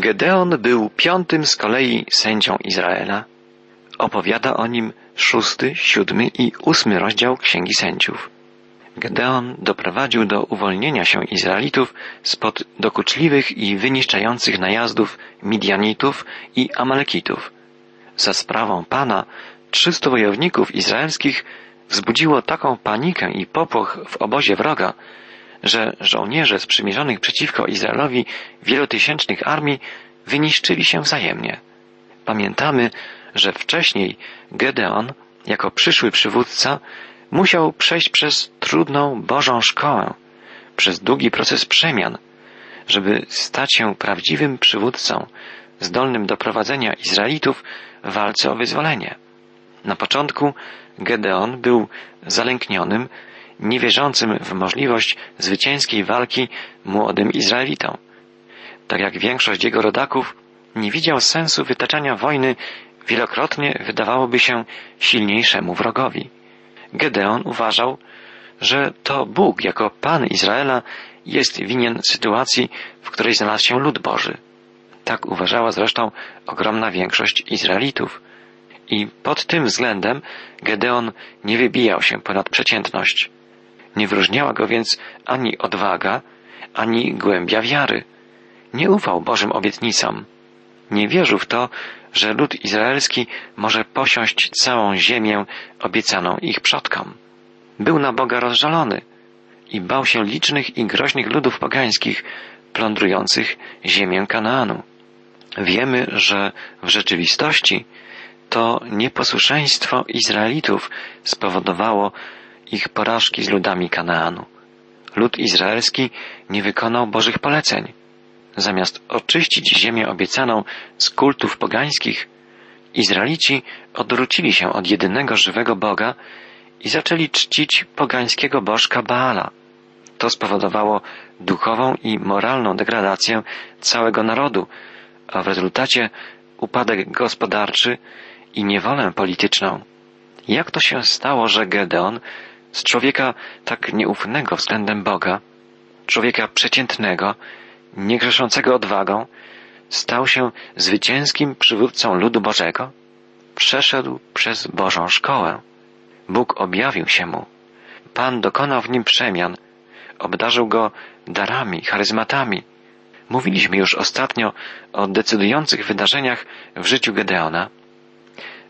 Gedeon był piątym z kolei sędzią Izraela. Opowiada o nim szósty, siódmy i ósmy rozdział Księgi Sędziów. Gedeon doprowadził do uwolnienia się Izraelitów spod dokuczliwych i wyniszczających najazdów Midianitów i Amalekitów. Za sprawą Pana trzystu wojowników izraelskich wzbudziło taką panikę i popłoch w obozie wroga, że żołnierze sprzymierzonych przeciwko Izraelowi wielotysięcznych armii wyniszczyli się wzajemnie. Pamiętamy, że wcześniej Gedeon, jako przyszły przywódca, musiał przejść przez trudną Bożą szkołę, przez długi proces przemian, żeby stać się prawdziwym przywódcą, zdolnym do prowadzenia Izraelitów w walce o wyzwolenie. Na początku Gedeon był zalęknionym, niewierzącym w możliwość zwycięskiej walki młodym Izraelitom. Tak jak większość jego rodaków, nie widział sensu wytaczania wojny wielokrotnie wydawałoby się silniejszemu wrogowi. Gedeon uważał, że to Bóg jako Pan Izraela jest winien sytuacji, w której znalazł się lud Boży. Tak uważała zresztą ogromna większość Izraelitów. I pod tym względem Gedeon nie wybijał się ponad przeciętność. Nie wyróżniała go więc ani odwaga, ani głębia wiary. Nie ufał Bożym obietnicom. Nie wierzył w to, że lud izraelski może posiąść całą ziemię obiecaną ich przodkom. Był na Boga rozżalony i bał się licznych i groźnych ludów pogańskich plądrujących ziemię Kanaanu. Wiemy, że w rzeczywistości to nieposłuszeństwo Izraelitów spowodowało ich porażki z ludami Kanaanu. Lud izraelski nie wykonał Bożych poleceń. Zamiast oczyścić ziemię obiecaną z kultów pogańskich, Izraelici odwrócili się od jedynego żywego Boga i zaczęli czcić pogańskiego bożka Baala. To spowodowało duchową i moralną degradację całego narodu, a w rezultacie upadek gospodarczy i niewolę polityczną. Jak to się stało, że Gedeon z człowieka tak nieufnego względem Boga, człowieka przeciętnego, niegrzeszącego odwagą, stał się zwycięskim przywódcą ludu Bożego? Przeszedł przez Bożą szkołę. Bóg objawił się mu. Pan dokonał w nim przemian, obdarzył go darami, charyzmatami. Mówiliśmy już ostatnio o decydujących wydarzeniach w życiu Gedeona.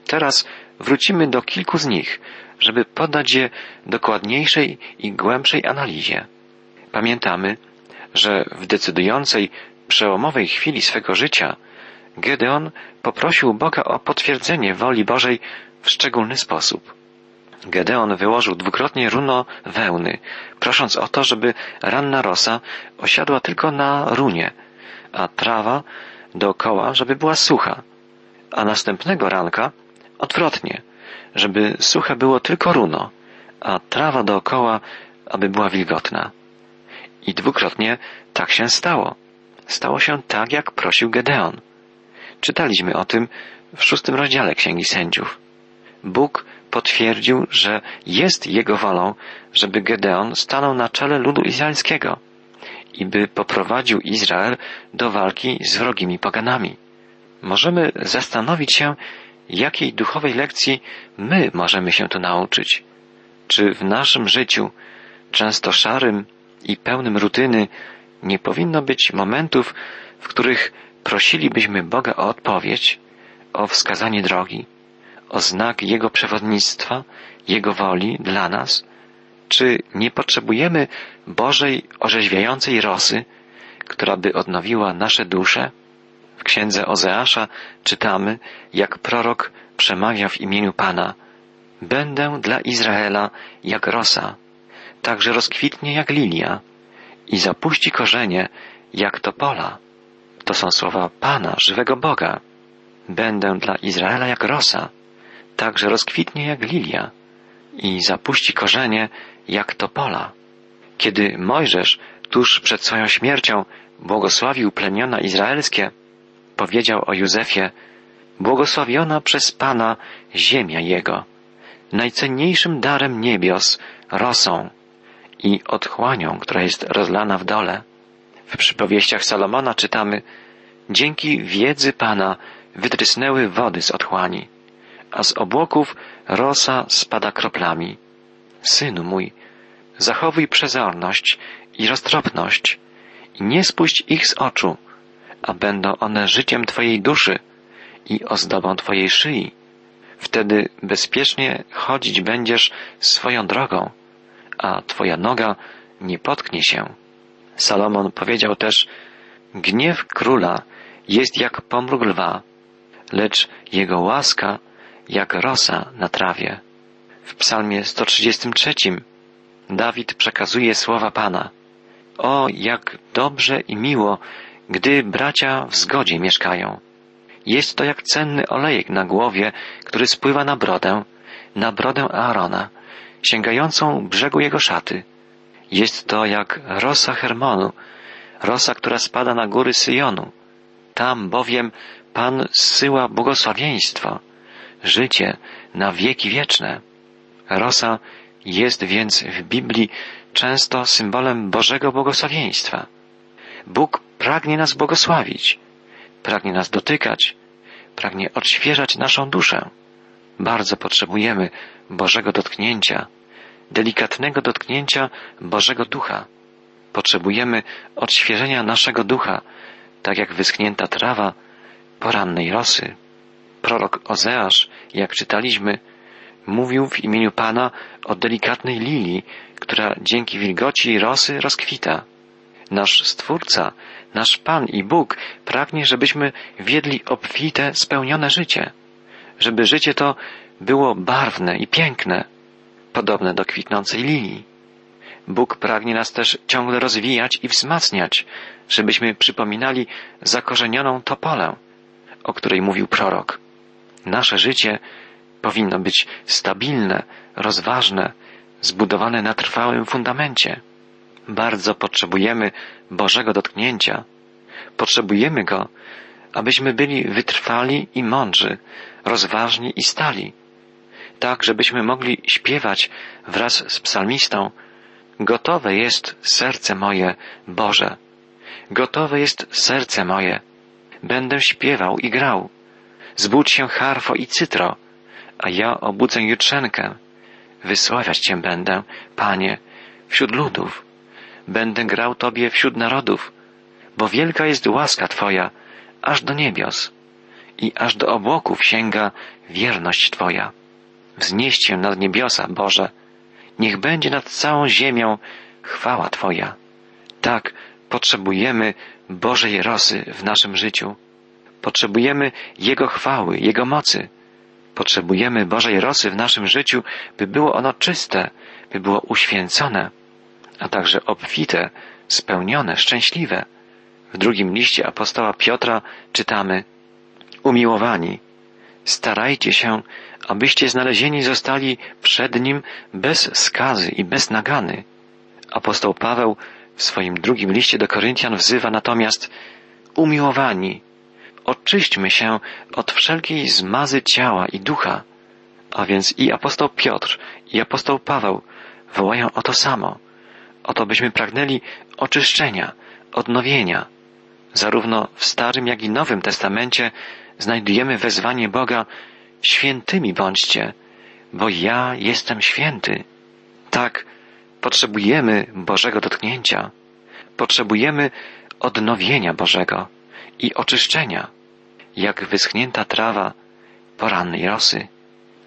Teraz wrócimy do kilku z nich, żeby poddać je dokładniejszej i głębszej analizie. Pamiętamy, że w decydującej, przełomowej chwili swego życia Gedeon poprosił Boga o potwierdzenie woli Bożej w szczególny sposób. Gedeon wyłożył dwukrotnie runo wełny, prosząc o to, żeby ranna rosa osiadła tylko na runie, a trawa dookoła, żeby była sucha, a następnego ranka odwrotnie, żeby suche było tylko runo, a trawa dookoła, aby była wilgotna. I dwukrotnie tak się stało. Stało się tak, jak prosił Gedeon. Czytaliśmy o tym w szóstym rozdziale Księgi Sędziów. Bóg potwierdził, że jest Jego wolą, żeby Gedeon stanął na czele ludu izraelskiego i by poprowadził Izrael do walki z wrogimi poganami. Możemy zastanowić się, jakiej duchowej lekcji my możemy się tu nauczyć. Czy w naszym życiu, często szarym i pełnym rutyny, nie powinno być momentów, w których prosilibyśmy Boga o odpowiedź, o wskazanie drogi, o znak Jego przewodnictwa, Jego woli dla nas? Czy nie potrzebujemy Bożej orzeźwiającej rosy, która by odnowiła nasze dusze? W księdze Ozeasza czytamy, jak prorok przemawia w imieniu Pana. Będę dla Izraela jak rosa, także rozkwitnie jak lilia i zapuści korzenie jak topola. To są słowa Pana, żywego Boga. Będę dla Izraela jak rosa, także rozkwitnie jak lilia i zapuści korzenie jak topola. Kiedy Mojżesz tuż przed swoją śmiercią błogosławił plemiona izraelskie, powiedział o Józefie, błogosławiona przez Pana ziemia Jego, najcenniejszym darem niebios, rosą i otchłanią, która jest rozlana w dole. W przypowieściach Salomona czytamy, Dzięki wiedzy Pana wytrysnęły wody z otchłani, a z obłoków rosa spada kroplami. Synu mój, zachowuj przezorność i roztropność i nie spuść ich z oczu, a będą one życiem Twojej duszy i ozdobą Twojej szyi. Wtedy bezpiecznie chodzić będziesz swoją drogą, a Twoja noga nie potknie się. Salomon powiedział też, gniew króla jest jak pomruk lwa, lecz jego łaska jak rosa na trawie. W psalmie 133 Dawid przekazuje słowa Pana. O, jak dobrze i miło, gdy bracia w zgodzie mieszkają. Jest to jak cenny olejek na głowie, który spływa na brodę, na brodę Aarona, sięgającą brzegu jego szaty. Jest to jak rosa Hermonu, rosa, która spada na góry Syjonu. Tam bowiem Pan zsyła błogosławieństwo, życie na wieki wieczne. Rosa jest więc w Biblii często symbolem Bożego błogosławieństwa. Bóg pragnie nas błogosławić, pragnie nas dotykać, pragnie odświeżać naszą duszę. Bardzo potrzebujemy Bożego dotknięcia, delikatnego dotknięcia Bożego Ducha. Potrzebujemy odświeżenia naszego ducha, tak jak wyschnięta trawa porannej rosy. Prorok Ozeasz, jak czytaliśmy, mówił w imieniu Pana o delikatnej lilii, która dzięki wilgoci rosy rozkwita. Nasz Stwórca, nasz Pan i Bóg pragnie, żebyśmy wiedli obfite, spełnione życie, żeby życie to było barwne i piękne, podobne do kwitnącej lilii. Bóg pragnie nas też ciągle rozwijać i wzmacniać, żebyśmy przypominali zakorzenioną topolę, o której mówił prorok. Nasze życie powinno być stabilne, rozważne, zbudowane na trwałym fundamencie. Bardzo potrzebujemy Bożego dotknięcia. Potrzebujemy Go, abyśmy byli wytrwali i mądrzy, rozważni i stali, tak żebyśmy mogli śpiewać wraz z psalmistą Gotowe jest serce moje, Boże. Gotowe jest serce moje. Będę śpiewał i grał. Zbudź się harfo i cytro, a ja obudzę jutrzenkę. Wysławiać Cię będę, Panie, wśród ludów. Będę grał Tobie wśród narodów, bo wielka jest łaska Twoja, aż do niebios i aż do obłoków sięga wierność Twoja. Wznieś się nad niebiosa, Boże, niech będzie nad całą ziemią chwała Twoja. Tak, potrzebujemy Bożej rosy w naszym życiu. Potrzebujemy Jego chwały, Jego mocy. Potrzebujemy Bożej rosy w naszym życiu, by było ono czyste, by było uświęcone, a także obfite, spełnione, szczęśliwe. W drugim liście apostoła Piotra czytamy Umiłowani, starajcie się, abyście znalezieni zostali przed Nim bez skazy i bez nagany. Apostoł Paweł w swoim drugim liście do Koryntian wzywa natomiast umiłowani, oczyśćmy się od wszelkiej zmazy ciała i ducha. A więc i apostoł Piotr, i apostoł Paweł wołają o to samo, o to byśmy pragnęli oczyszczenia, odnowienia. Zarówno w Starym, jak i Nowym Testamencie znajdujemy wezwanie Boga świętymi bądźcie, bo ja jestem święty. Tak, potrzebujemy Bożego dotknięcia, potrzebujemy odnowienia Bożego i oczyszczenia, jak wyschnięta trawa porannej rosy.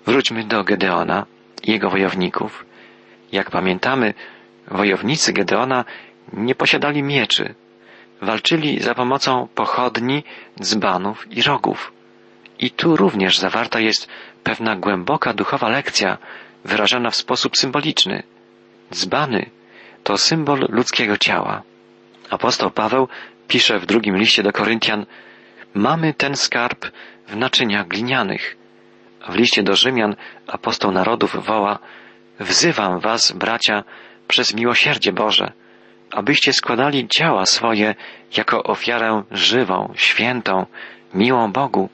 Wróćmy do Gedeona i jego wojowników. Jak pamiętamy, wojownicy Gedeona nie posiadali mieczy. Walczyli za pomocą pochodni, dzbanów i rogów. I tu również zawarta jest pewna głęboka duchowa lekcja, wyrażona w sposób symboliczny. Dzbany to symbol ludzkiego ciała. Apostoł Paweł pisze w drugim liście do Koryntian, mamy ten skarb w naczyniach glinianych. W liście do Rzymian apostoł narodów woła, wzywam was, bracia, przez miłosierdzie Boże, abyście składali ciała swoje jako ofiarę żywą, świętą, miłą Bogu,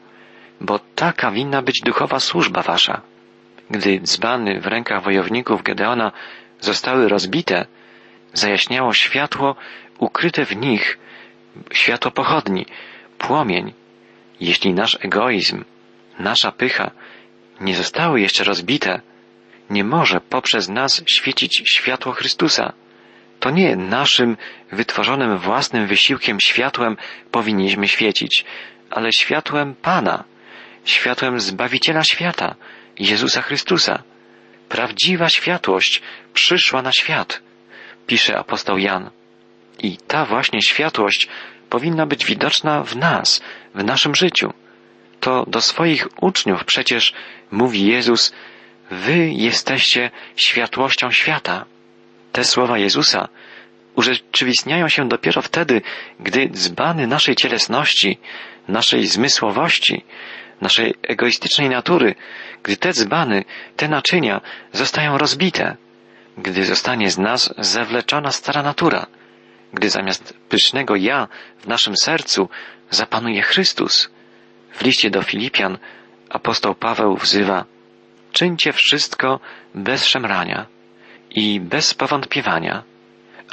bo taka winna być duchowa służba wasza. Gdy dzbany w rękach wojowników Gedeona zostały rozbite, zajaśniało światło ukryte w nich, światło pochodni, płomień, jeśli nasz egoizm, nasza pycha nie zostały jeszcze rozbite, nie może poprzez nas świecić światło Chrystusa. To nie naszym wytworzonym własnym wysiłkiem światłem powinniśmy świecić, ale światłem Pana, światłem Zbawiciela świata, Jezusa Chrystusa. Prawdziwa światłość przyszła na świat, pisze apostoł Jan. I ta właśnie światłość powinna być widoczna w nas, w naszym życiu. To do swoich uczniów przecież mówi Jezus, Wy jesteście światłością świata. Te słowa Jezusa urzeczywistniają się dopiero wtedy, gdy dzbany naszej cielesności, naszej zmysłowości, naszej egoistycznej natury, gdy te dzbany, te naczynia zostają rozbite, gdy zostanie z nas zewleczona stara natura, gdy zamiast pysznego ja w naszym sercu zapanuje Chrystus. W liście do Filipian apostoł Paweł wzywa czyńcie wszystko bez szemrania i bez powątpiewania,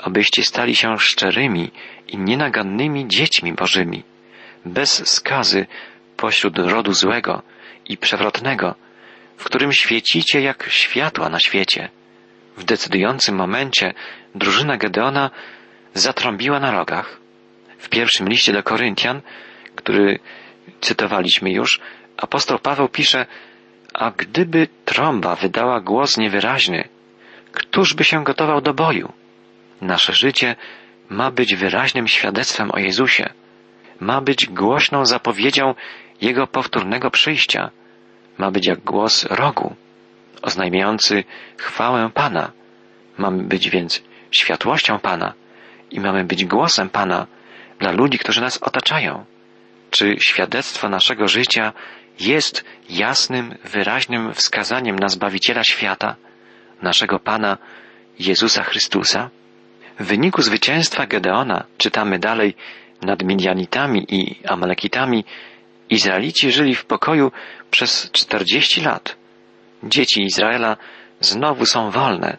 abyście stali się szczerymi i nienagannymi dziećmi Bożymi, bez skazy pośród rodu złego i przewrotnego, w którym świecicie jak światła na świecie. W decydującym momencie drużyna Gedeona zatrąbiła na rogach. W pierwszym liście do Koryntian, który cytowaliśmy już, apostoł Paweł pisze, a gdyby trąba wydała głos niewyraźny, któż by się gotował do boju? Nasze życie ma być wyraźnym świadectwem o Jezusie, ma być głośną zapowiedzią Jego powtórnego przyjścia, ma być jak głos rogu, oznajmiający chwałę Pana. Mamy być więc światłością Pana i mamy być głosem Pana dla ludzi, którzy nas otaczają. Czy świadectwo naszego życia jest jasnym, wyraźnym wskazaniem na Zbawiciela świata, naszego Pana Jezusa Chrystusa? W wyniku zwycięstwa Gedeona, czytamy dalej, nad Midianitami i Amalekitami, Izraelici żyli w pokoju przez czterdzieści lat. Dzieci Izraela znowu są wolne,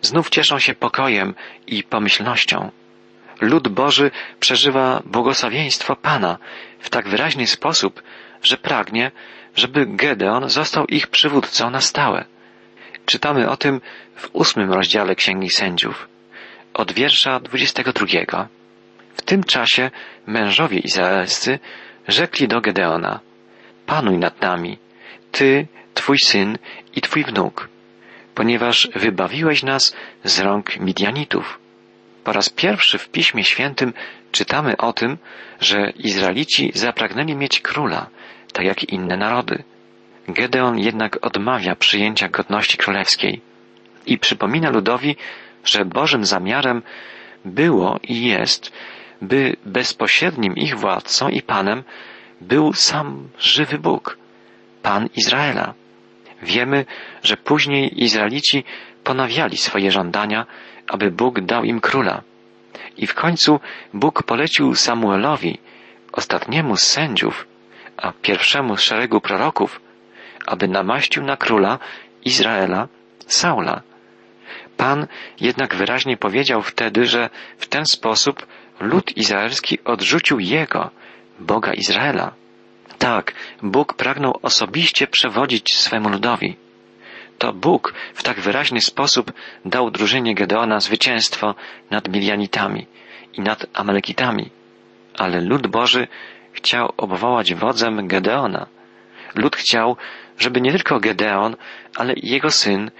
znów cieszą się pokojem i pomyślnością. Lud Boży przeżywa błogosławieństwo Pana w tak wyraźny sposób, że pragnie, żeby Gedeon został ich przywódcą na stałe. Czytamy o tym w ósmym rozdziale Księgi Sędziów, od wiersza dwudziestego drugiego. W tym czasie mężowie izraelscy rzekli do Gedeona, panuj nad nami, ty, twój syn i twój wnuk, ponieważ wybawiłeś nas z rąk Midianitów. Po raz pierwszy w Piśmie Świętym czytamy o tym, że Izraelici zapragnęli mieć króla, tak jak inne narody. Gedeon jednak odmawia przyjęcia godności królewskiej i przypomina ludowi, że Bożym zamiarem było i jest, by bezpośrednim ich władcą i panem był sam żywy Bóg, Pan Izraela. Wiemy, że później Izraelici ponawiali swoje żądania, aby Bóg dał im króla. I w końcu Bóg polecił Samuelowi, ostatniemu z sędziów, a pierwszemu z szeregu proroków, aby namaścił na króla Izraela Saula. Pan jednak wyraźnie powiedział wtedy, że w ten sposób lud izraelski odrzucił Jego, Boga Izraela. Tak, Bóg pragnął osobiście przewodzić swemu ludowi. To Bóg w tak wyraźny sposób dał drużynie Gedeona zwycięstwo nad Milianitami i nad Amalekitami. Ale lud Boży chciał obwołać wodzem Gedeona. Lud chciał, żeby nie tylko Gedeon, ale i jego syn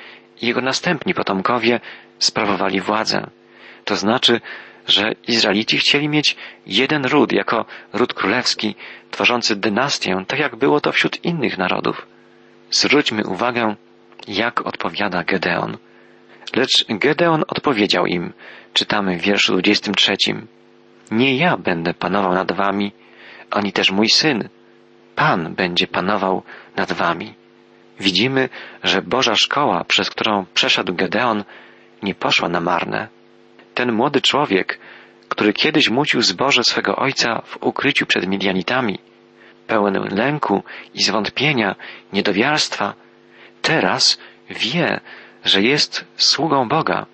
i jego następni potomkowie sprawowali władzę. To znaczy, że Izraelici chcieli mieć jeden ród jako ród królewski, tworzący dynastię, tak jak było to wśród innych narodów. Zwróćmy uwagę, jak odpowiada Gedeon. Lecz Gedeon odpowiedział im, czytamy w wierszu 23. Nie ja będę panował nad wami, ani też mój syn. Pan będzie panował nad wami. Widzimy, że Boża szkoła, przez którą przeszedł Gedeon, nie poszła na marne. Ten młody człowiek, który kiedyś mucił zboże swego ojca w ukryciu przed Midianitami, pełen lęku i zwątpienia, niedowiarstwa, teraz wie, że jest sługą Boga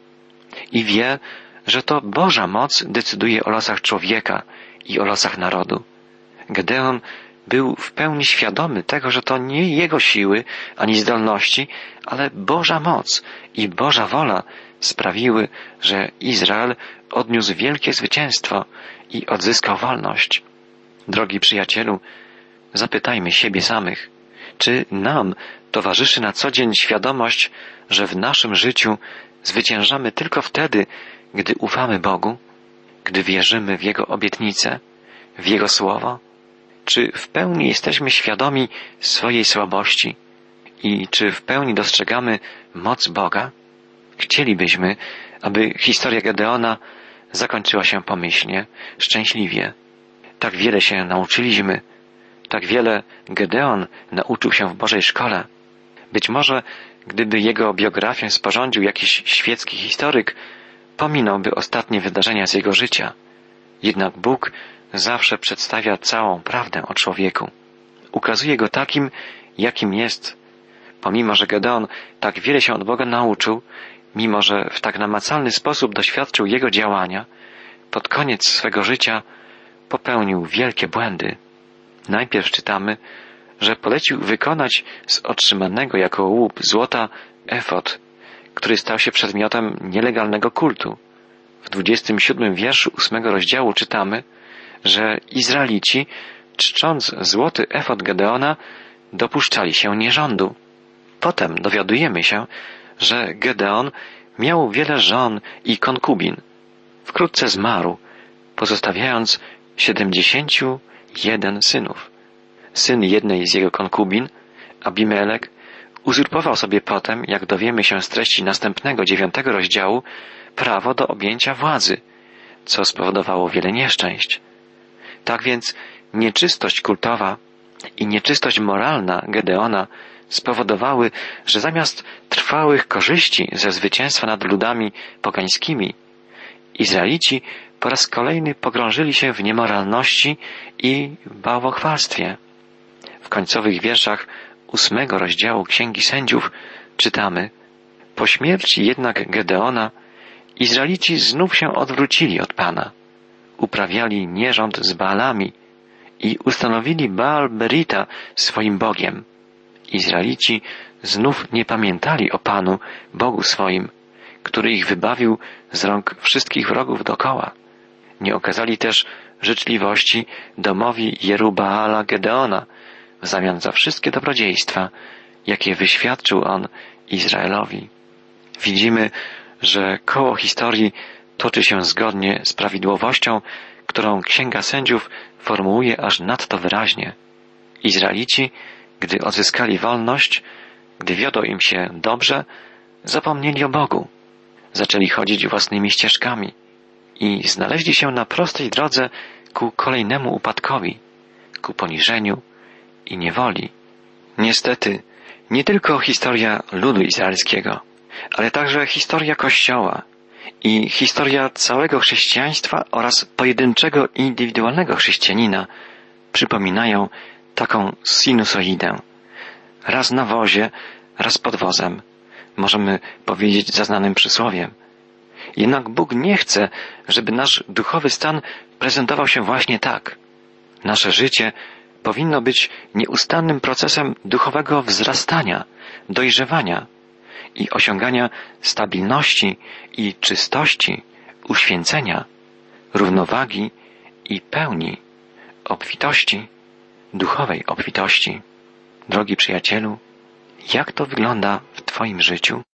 i wie, że to Boża moc decyduje o losach człowieka i o losach narodu. Gedeon był w pełni świadomy tego, że to nie jego siły ani zdolności, ale Boża moc i Boża wola sprawiły, że Izrael odniósł wielkie zwycięstwo i odzyskał wolność. Drogi przyjacielu, zapytajmy siebie samych, czy nam towarzyszy na co dzień świadomość, że w naszym życiu zwyciężamy tylko wtedy, gdy ufamy Bogu, gdy wierzymy w Jego obietnice, w Jego słowo? Czy w pełni jesteśmy świadomi swojej słabości i czy w pełni dostrzegamy moc Boga? Chcielibyśmy, aby historia Gedeona zakończyła się pomyślnie, szczęśliwie. Tak wiele się nauczyliśmy, tak wiele Gedeon nauczył się w Bożej szkole. Być może, gdyby jego biografię sporządził jakiś świecki historyk, pominąłby ostatnie wydarzenia z jego życia. Jednak Bóg zawsze przedstawia całą prawdę o człowieku. Ukazuje go takim, jakim jest. Pomimo, że Gedeon tak wiele się od Boga nauczył, mimo że w tak namacalny sposób doświadczył jego działania, pod koniec swego życia popełnił wielkie błędy. Najpierw czytamy, że polecił wykonać z otrzymanego jako łup złota efot, który stał się przedmiotem nielegalnego kultu. W 27 wierszu ósmego rozdziału czytamy, że Izraelici, czcząc złoty efot Gedeona, dopuszczali się nierządu. Potem dowiadujemy się, że Gedeon miał wiele żon i konkubin. Wkrótce zmarł, pozostawiając siedemdziesięciu jeden synów. Syn jednej z jego konkubin, Abimelek, uzurpował sobie potem, jak dowiemy się z treści następnego dziewiątego rozdziału, prawo do objęcia władzy, co spowodowało wiele nieszczęść. Tak więc nieczystość kultowa i nieczystość moralna Gedeona spowodowały, że zamiast trwałych korzyści ze zwycięstwa nad ludami pogańskimi, Izraelici po raz kolejny pogrążyli się w niemoralności i bałwochwalstwie. W końcowych wierszach ósmego rozdziału Księgi Sędziów czytamy Po śmierci jednak Gedeona Izraelici znów się odwrócili od Pana. Uprawiali nierząd z Baalami i ustanowili Baal Berita swoim Bogiem. Izraelici znów nie pamiętali o Panu, Bogu swoim, który ich wybawił z rąk wszystkich wrogów dokoła. Nie okazali też życzliwości domowi Jerubaala Gedeona w zamian za wszystkie dobrodziejstwa, jakie wyświadczył on Izraelowi. Widzimy, że koło historii toczy się zgodnie z prawidłowością, którą Księga Sędziów formułuje aż nadto wyraźnie. Izraelici, gdy odzyskali wolność, gdy wiodło im się dobrze, zapomnieli o Bogu. Zaczęli chodzić własnymi ścieżkami i znaleźli się na prostej drodze ku kolejnemu upadkowi, ku poniżeniu i niewoli. Niestety, nie tylko historia ludu izraelskiego, ale także historia Kościoła i historia całego chrześcijaństwa oraz pojedynczego indywidualnego chrześcijanina przypominają taką sinusoidę. Raz na wozie, raz pod wozem, możemy powiedzieć za znanym przysłowiem. Jednak Bóg nie chce, żeby nasz duchowy stan prezentował się właśnie tak. Nasze życie powinno być nieustannym procesem duchowego wzrastania, dojrzewania i osiągania stabilności i czystości, uświęcenia, równowagi i pełni, obfitości, duchowej obfitości. Drogi przyjacielu, jak to wygląda w Twoim życiu?